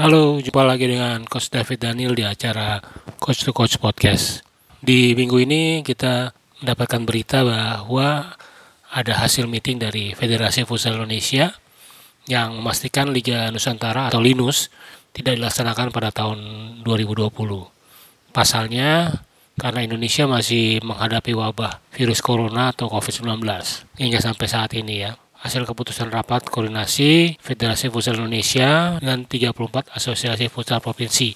Halo, jumpa lagi dengan Coach David Daniel di acara Coach to Coach Podcast. Di minggu ini kita mendapatkan berita bahwa ada hasil meeting dari Federasi Futsal Indonesia yang memastikan Liga Nusantara atau Linus tidak dilaksanakan pada tahun 2020. Pasalnya, karena Indonesia masih menghadapi wabah virus corona atau COVID-19 hingga sampai saat ini ya hasil keputusan rapat koordinasi Federasi Futsal Indonesia dan 34 Asosiasi Futsal Provinsi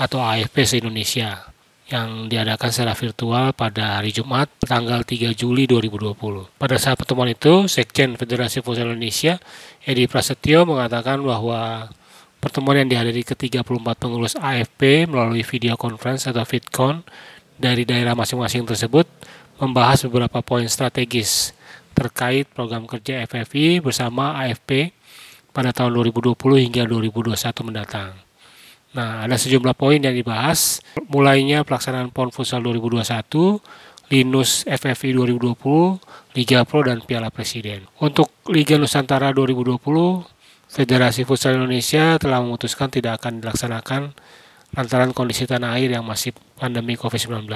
atau AFP se-Indonesia yang diadakan secara virtual pada hari Jumat tanggal 3 Juli 2020. Pada saat pertemuan itu, Sekjen Federasi Futsal Indonesia Edi Prasetyo mengatakan bahwa pertemuan yang dihadiri ke-34 pengurus AFP melalui video conference atau VidCon dari daerah masing-masing tersebut membahas beberapa poin strategis terkait program kerja FFI bersama AFP pada tahun 2020 hingga 2021 mendatang. Nah, ada sejumlah poin yang dibahas, mulainya pelaksanaan PON Futsal 2021, Linus FFI 2020, Liga Pro, dan Piala Presiden. Untuk Liga Nusantara 2020, Federasi Futsal Indonesia telah memutuskan tidak akan dilaksanakan lantaran kondisi tanah air yang masih pandemi COVID-19.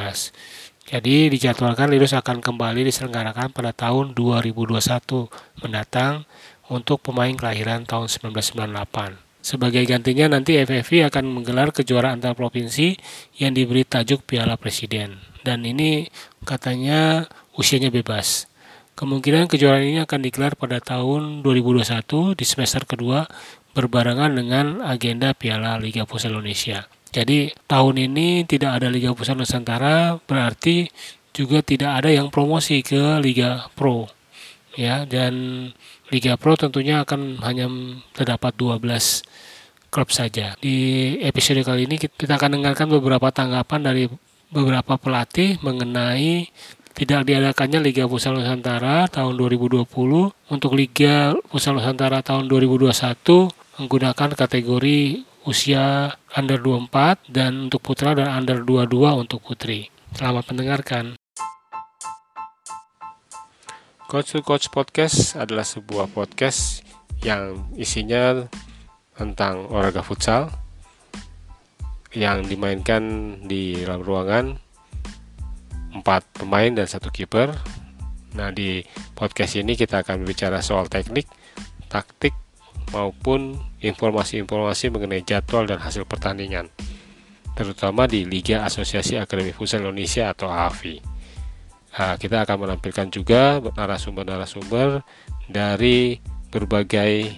Jadi dijadwalkan Lirus akan kembali diselenggarakan pada tahun 2021 mendatang untuk pemain kelahiran tahun 1998. Sebagai gantinya nanti FFV akan menggelar kejuaraan antar provinsi yang diberi tajuk Piala Presiden. Dan ini katanya usianya bebas. Kemungkinan kejuaraan ini akan digelar pada tahun 2021 di semester kedua berbarengan dengan agenda Piala Liga Futsal Indonesia. Jadi tahun ini tidak ada Liga Pusat Nusantara berarti juga tidak ada yang promosi ke Liga Pro. Ya, dan Liga Pro tentunya akan hanya terdapat 12 klub saja. Di episode kali ini kita akan dengarkan beberapa tanggapan dari beberapa pelatih mengenai tidak diadakannya Liga Pusat Nusantara tahun 2020 untuk Liga Pusat Nusantara tahun 2021 menggunakan kategori usia under 24 dan untuk putra dan under 22 untuk putri. Selamat mendengarkan. Coach to Coach Podcast adalah sebuah podcast yang isinya tentang olahraga futsal yang dimainkan di dalam ruangan empat pemain dan satu kiper. Nah di podcast ini kita akan berbicara soal teknik, taktik, maupun informasi-informasi mengenai jadwal dan hasil pertandingan, terutama di Liga Asosiasi Akademi Futsal Indonesia atau AFI. Nah, kita akan menampilkan juga narasumber-narasumber dari berbagai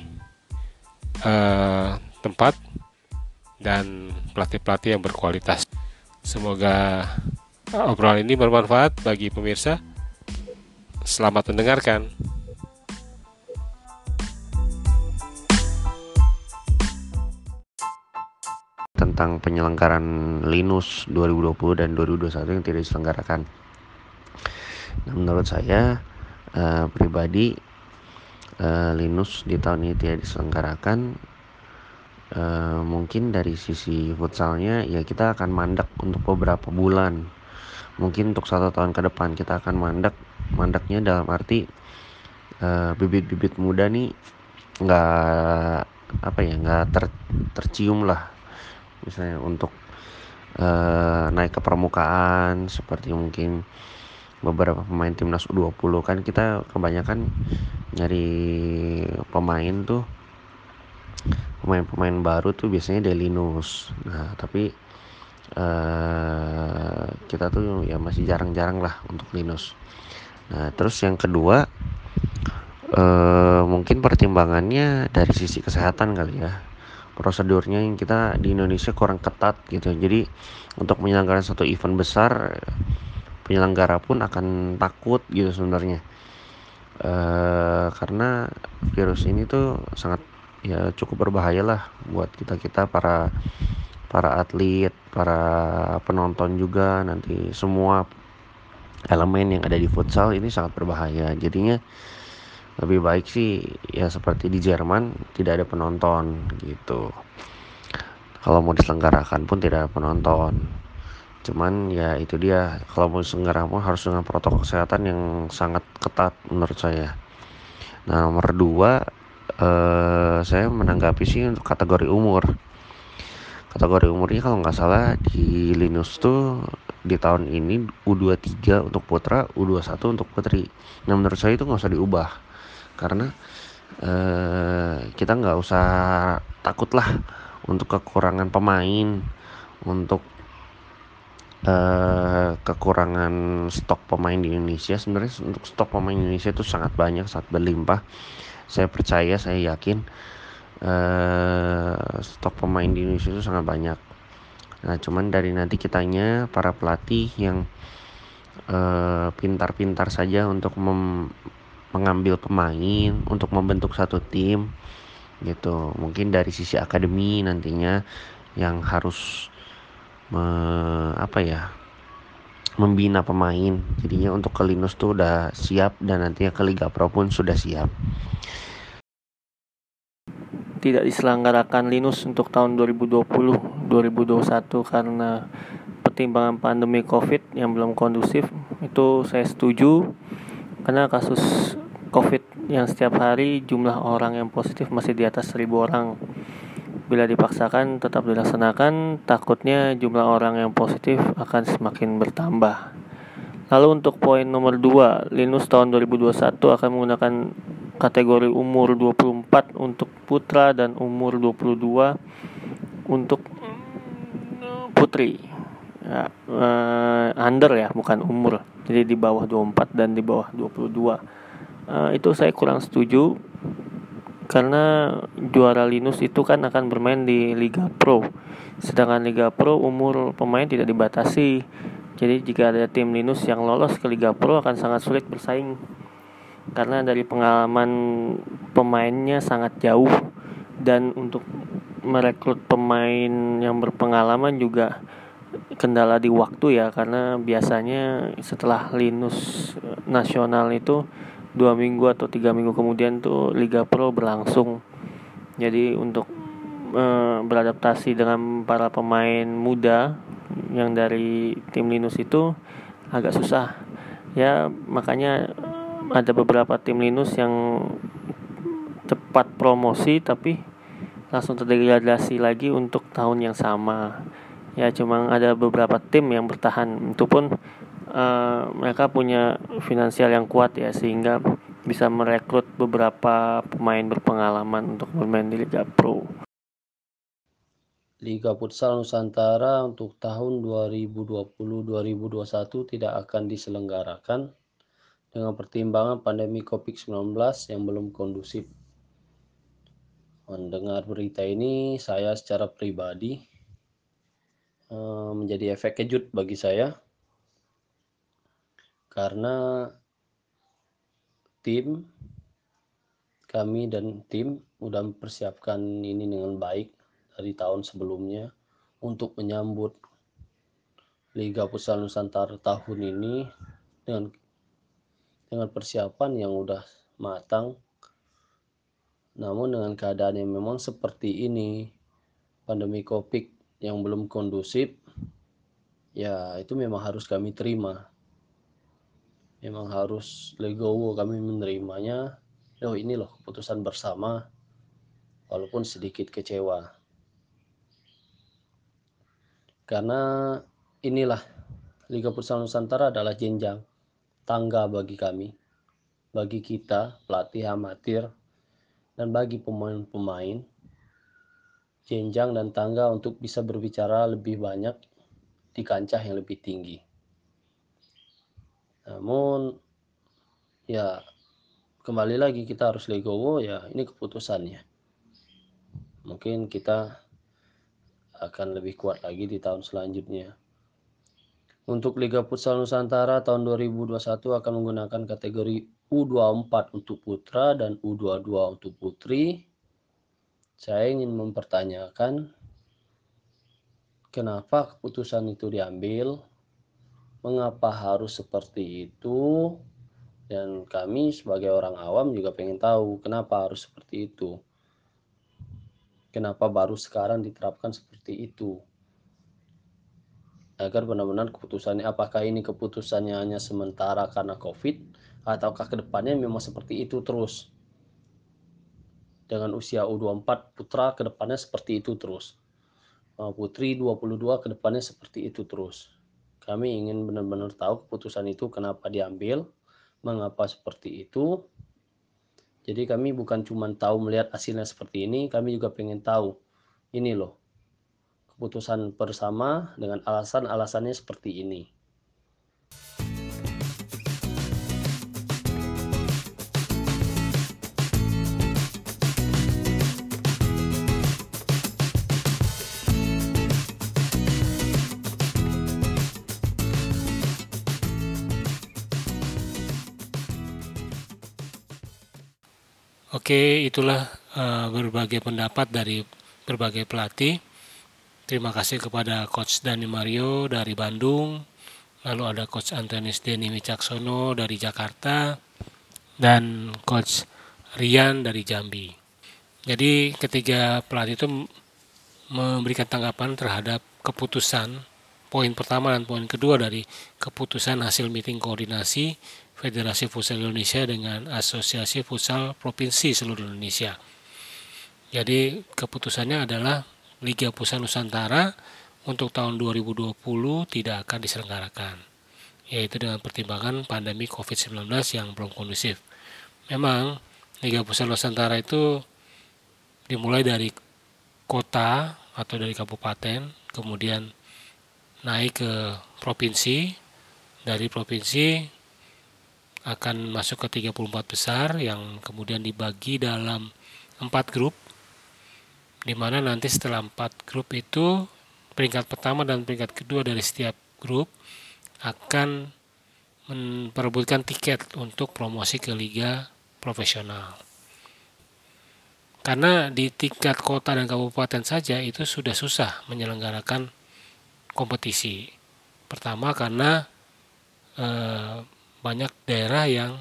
uh, tempat dan pelatih-pelatih yang berkualitas. Semoga obrolan ini bermanfaat bagi pemirsa. Selamat mendengarkan. Tentang penyelenggaraan Linus 2020 dan 2021 yang tidak diselenggarakan. Nah, menurut saya uh, pribadi uh, Linus di tahun ini tidak diselenggarakan. Uh, mungkin dari sisi futsalnya ya kita akan mandek untuk beberapa bulan. Mungkin untuk satu tahun ke depan kita akan mandek. Mandeknya dalam arti bibit-bibit uh, muda nih nggak apa ya nggak ter, tercium lah misalnya untuk uh, naik ke permukaan seperti mungkin beberapa pemain timnas U20 kan kita kebanyakan nyari pemain tuh pemain-pemain baru tuh biasanya dari Linus nah tapi uh, kita tuh ya masih jarang-jarang lah untuk Linus nah terus yang kedua uh, mungkin pertimbangannya dari sisi kesehatan kali ya prosedurnya yang kita di Indonesia kurang ketat gitu. Jadi untuk menyelenggarakan satu event besar penyelenggara pun akan takut gitu sebenarnya. E, karena virus ini tuh sangat ya cukup berbahaya lah buat kita kita para para atlet para penonton juga nanti semua elemen yang ada di futsal ini sangat berbahaya. Jadinya lebih baik sih ya seperti di Jerman tidak ada penonton gitu. Kalau mau diselenggarakan pun tidak ada penonton. Cuman ya itu dia kalau mau diselenggarakan harus dengan protokol kesehatan yang sangat ketat menurut saya. Nah nomor dua eh, saya menanggapi sih untuk kategori umur. Kategori umurnya kalau nggak salah di Linus tuh di tahun ini U23 untuk putra, U21 untuk putri. Nah menurut saya itu nggak usah diubah karena eh, kita nggak usah takut lah untuk kekurangan pemain, untuk eh, kekurangan stok pemain di Indonesia. Sebenarnya untuk stok pemain Indonesia itu sangat banyak, sangat berlimpah. Saya percaya, saya yakin eh, stok pemain di Indonesia itu sangat banyak Nah, cuman dari nanti kitanya para pelatih yang eh, pintar-pintar uh, saja untuk mengambil pemain untuk membentuk satu tim gitu. Mungkin dari sisi akademi nantinya yang harus me, apa ya? membina pemain. Jadinya untuk ke Linus tuh udah siap dan nantinya ke Liga Pro pun sudah siap tidak diselenggarakan Linus untuk tahun 2020 2021 karena pertimbangan pandemi Covid yang belum kondusif itu saya setuju karena kasus Covid yang setiap hari jumlah orang yang positif masih di atas 1000 orang. Bila dipaksakan tetap dilaksanakan takutnya jumlah orang yang positif akan semakin bertambah. Lalu untuk poin nomor 2 Linus tahun 2021 akan menggunakan kategori umur 24 untuk putra dan umur 22 untuk putri uh, under ya bukan umur. Jadi di bawah 24 dan di bawah 22 uh, eh, itu saya kurang setuju karena juara Linus itu kan akan bermain di Liga Pro. Sedangkan Liga Pro umur pemain tidak dibatasi. Jadi jika ada tim Linus yang lolos ke Liga Pro akan sangat sulit bersaing. Karena dari pengalaman pemainnya sangat jauh. Dan untuk merekrut pemain yang berpengalaman juga kendala di waktu ya karena biasanya setelah Linus nasional itu dua minggu atau tiga minggu kemudian tuh Liga Pro berlangsung. Jadi untuk e, beradaptasi dengan para pemain muda yang dari tim Linus itu agak susah. Ya makanya ada beberapa tim Linus yang cepat promosi tapi langsung terdegradasi lagi untuk tahun yang sama ya cuma ada beberapa tim yang bertahan itu pun uh, mereka punya finansial yang kuat ya sehingga bisa merekrut beberapa pemain berpengalaman untuk bermain di Liga Pro. Liga Futsal Nusantara untuk tahun 2020-2021 tidak akan diselenggarakan dengan pertimbangan pandemi COVID-19 yang belum kondusif. Mendengar berita ini, saya secara pribadi menjadi efek kejut bagi saya. Karena tim kami dan tim sudah mempersiapkan ini dengan baik dari tahun sebelumnya untuk menyambut Liga Pusat Nusantara tahun ini dengan dengan persiapan yang udah matang. Namun dengan keadaan yang memang seperti ini pandemi covid yang belum kondusif ya itu memang harus kami terima. Memang harus legowo kami menerimanya. Oh ini loh keputusan bersama walaupun sedikit kecewa. Karena inilah Liga Futsal Nusantara adalah jenjang tangga bagi kami, bagi kita, pelatih amatir, dan bagi pemain-pemain, jenjang dan tangga untuk bisa berbicara lebih banyak di kancah yang lebih tinggi. Namun, ya kembali lagi kita harus legowo ya ini keputusannya. Mungkin kita akan lebih kuat lagi di tahun selanjutnya. Untuk Liga Futsal Nusantara tahun 2021 akan menggunakan kategori U24 untuk putra dan U22 untuk putri. Saya ingin mempertanyakan kenapa keputusan itu diambil, mengapa harus seperti itu, dan kami sebagai orang awam juga pengen tahu kenapa harus seperti itu. Kenapa baru sekarang diterapkan seperti itu? agar benar-benar keputusannya apakah ini keputusannya hanya sementara karena COVID ataukah ke depannya memang seperti itu terus dengan usia U24 putra ke depannya seperti itu terus putri 22 ke depannya seperti itu terus. Kami ingin benar-benar tahu keputusan itu kenapa diambil, mengapa seperti itu. Jadi kami bukan cuma tahu melihat hasilnya seperti ini, kami juga pengen tahu ini loh keputusan bersama dengan alasan-alasannya seperti ini. Oke, itulah uh, berbagai pendapat dari berbagai pelatih. Terima kasih kepada Coach Dani Mario dari Bandung, lalu ada Coach Antonis Deni Wicaksono dari Jakarta, dan Coach Rian dari Jambi. Jadi ketiga pelatih itu memberikan tanggapan terhadap keputusan poin pertama dan poin kedua dari keputusan hasil meeting koordinasi Federasi Futsal Indonesia dengan Asosiasi Futsal Provinsi seluruh Indonesia. Jadi keputusannya adalah Liga Pusat Nusantara untuk tahun 2020 tidak akan diselenggarakan, yaitu dengan pertimbangan pandemi COVID-19 yang belum kondusif. Memang Liga Pusat Nusantara itu dimulai dari kota atau dari kabupaten, kemudian naik ke provinsi, dari provinsi akan masuk ke 34 besar yang kemudian dibagi dalam empat grup di mana nanti setelah empat grup itu peringkat pertama dan peringkat kedua dari setiap grup akan memperebutkan tiket untuk promosi ke liga profesional. Karena di tingkat kota dan kabupaten saja itu sudah susah menyelenggarakan kompetisi. Pertama karena eh, banyak daerah yang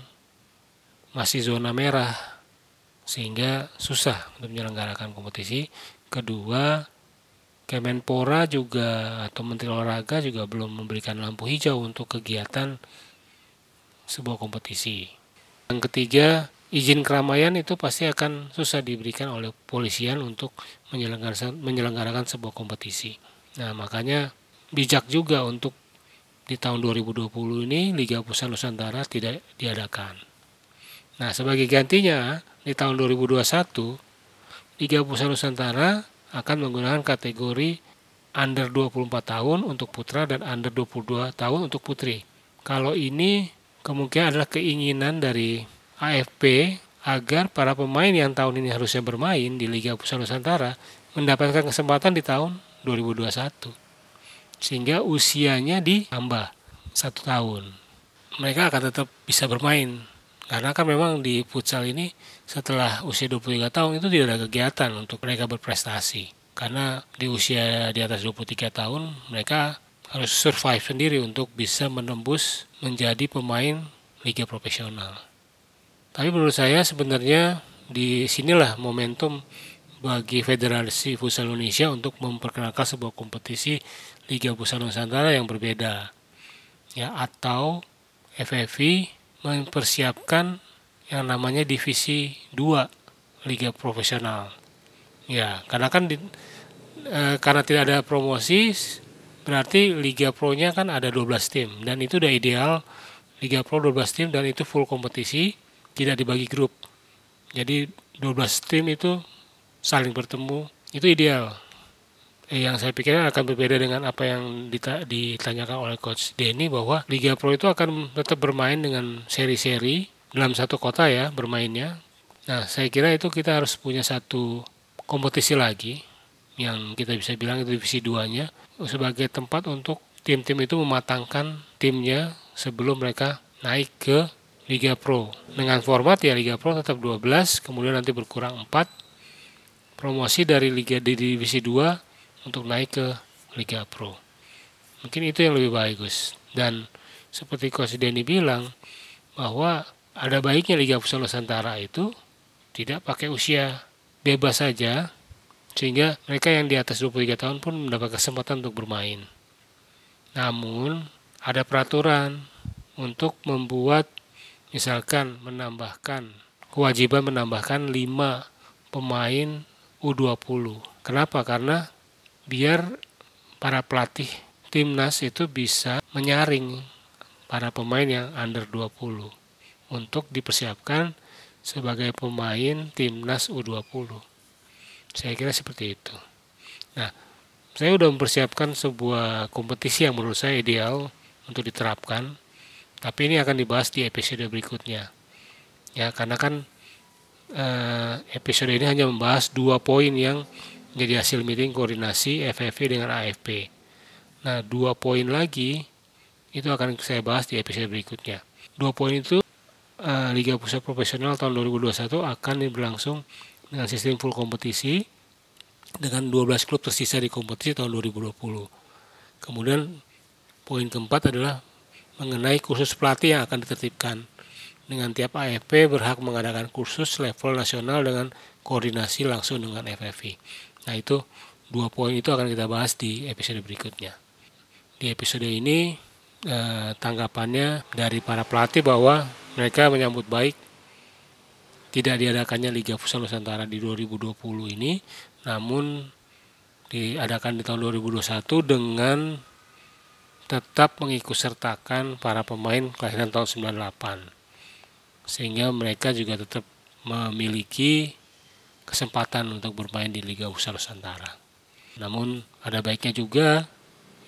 masih zona merah sehingga susah untuk menyelenggarakan kompetisi. Kedua, Kemenpora juga atau Menteri Olahraga juga belum memberikan lampu hijau untuk kegiatan sebuah kompetisi. Yang ketiga, izin keramaian itu pasti akan susah diberikan oleh polisian untuk menyelenggarakan, menyelenggarakan sebuah kompetisi. Nah, makanya bijak juga untuk di tahun 2020 ini Liga Pusat Nusantara tidak diadakan. Nah, sebagai gantinya di tahun 2021 Liga Pusat Nusantara akan menggunakan kategori under 24 tahun untuk putra dan under 22 tahun untuk putri. Kalau ini kemungkinan adalah keinginan dari AFP agar para pemain yang tahun ini harusnya bermain di Liga Pusat Nusantara mendapatkan kesempatan di tahun 2021 sehingga usianya ditambah satu tahun. Mereka akan tetap bisa bermain karena kan memang di futsal ini setelah usia 23 tahun itu tidak ada kegiatan untuk mereka berprestasi. Karena di usia di atas 23 tahun mereka harus survive sendiri untuk bisa menembus menjadi pemain liga profesional. Tapi menurut saya sebenarnya di sinilah momentum bagi Federasi Futsal Indonesia untuk memperkenalkan sebuah kompetisi Liga Pusat Nusantara yang berbeda. Ya, atau FFV mempersiapkan yang namanya divisi 2 Liga Profesional. Ya, karena kan di, e, karena tidak ada promosi berarti Liga Pro-nya kan ada 12 tim dan itu udah ideal Liga Pro 12 tim dan itu full kompetisi, tidak dibagi grup. Jadi 12 tim itu saling bertemu, itu ideal yang saya pikir akan berbeda dengan apa yang ditanyakan oleh coach Denny bahwa Liga Pro itu akan tetap bermain dengan seri-seri dalam satu kota ya bermainnya. Nah, saya kira itu kita harus punya satu kompetisi lagi yang kita bisa bilang itu divisi 2-nya sebagai tempat untuk tim-tim itu mematangkan timnya sebelum mereka naik ke Liga Pro. Dengan format ya Liga Pro tetap 12, kemudian nanti berkurang 4. Promosi dari Liga di divisi 2 untuk naik ke Liga Pro. Mungkin itu yang lebih baik Gus. Dan seperti Coach Denny bilang bahwa ada baiknya Liga Futsal Nusantara itu tidak pakai usia bebas saja sehingga mereka yang di atas 23 tahun pun mendapat kesempatan untuk bermain. Namun ada peraturan untuk membuat misalkan menambahkan kewajiban menambahkan 5 pemain U20. Kenapa? Karena biar para pelatih timnas itu bisa menyaring para pemain yang under 20 untuk dipersiapkan sebagai pemain timnas U20. Saya kira seperti itu. Nah, saya sudah mempersiapkan sebuah kompetisi yang menurut saya ideal untuk diterapkan, tapi ini akan dibahas di episode berikutnya. Ya, karena kan eh, episode ini hanya membahas dua poin yang menjadi hasil meeting koordinasi FFV dengan AFP. Nah, dua poin lagi itu akan saya bahas di episode berikutnya. Dua poin itu uh, Liga Pusat Profesional tahun 2021 akan berlangsung dengan sistem full kompetisi dengan 12 klub tersisa di kompetisi tahun 2020. Kemudian poin keempat adalah mengenai kursus pelatih yang akan ditertibkan. Dengan tiap AFP berhak mengadakan kursus level nasional dengan koordinasi langsung dengan FFV. Nah itu dua poin itu akan kita bahas di episode berikutnya. Di episode ini eh, tanggapannya dari para pelatih bahwa mereka menyambut baik tidak diadakannya Liga Futsal Nusantara di 2020 ini, namun diadakan di tahun 2021 dengan tetap mengikutsertakan para pemain kelahiran tahun 98 sehingga mereka juga tetap memiliki kesempatan untuk bermain di Liga Futsal Nusantara. Namun ada baiknya juga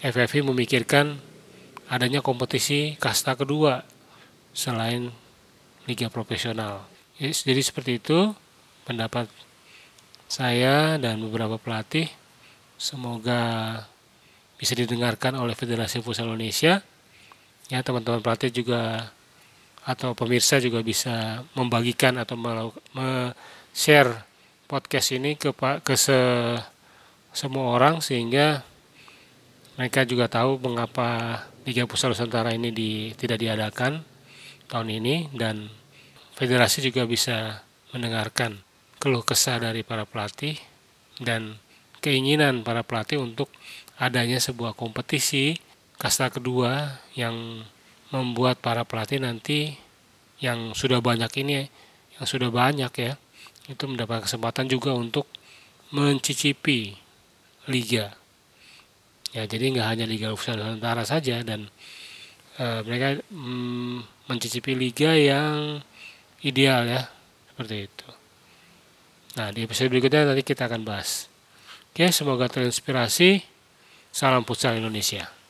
FFV memikirkan adanya kompetisi kasta kedua selain liga profesional. Jadi seperti itu pendapat saya dan beberapa pelatih. Semoga bisa didengarkan oleh Federasi Futsal Indonesia. Ya teman-teman pelatih juga atau pemirsa juga bisa membagikan atau share podcast ini ke ke se, semua orang sehingga mereka juga tahu mengapa Liga Futsal Nusantara ini di, tidak diadakan tahun ini dan federasi juga bisa mendengarkan keluh kesah dari para pelatih dan keinginan para pelatih untuk adanya sebuah kompetisi kasta kedua yang membuat para pelatih nanti yang sudah banyak ini yang sudah banyak ya itu mendapat kesempatan juga untuk mencicipi liga. Ya jadi nggak hanya liga Nusantara saja dan e, mereka mm, mencicipi liga yang ideal ya seperti itu. Nah di episode berikutnya nanti kita akan bahas. Oke semoga terinspirasi. Salam futsal Indonesia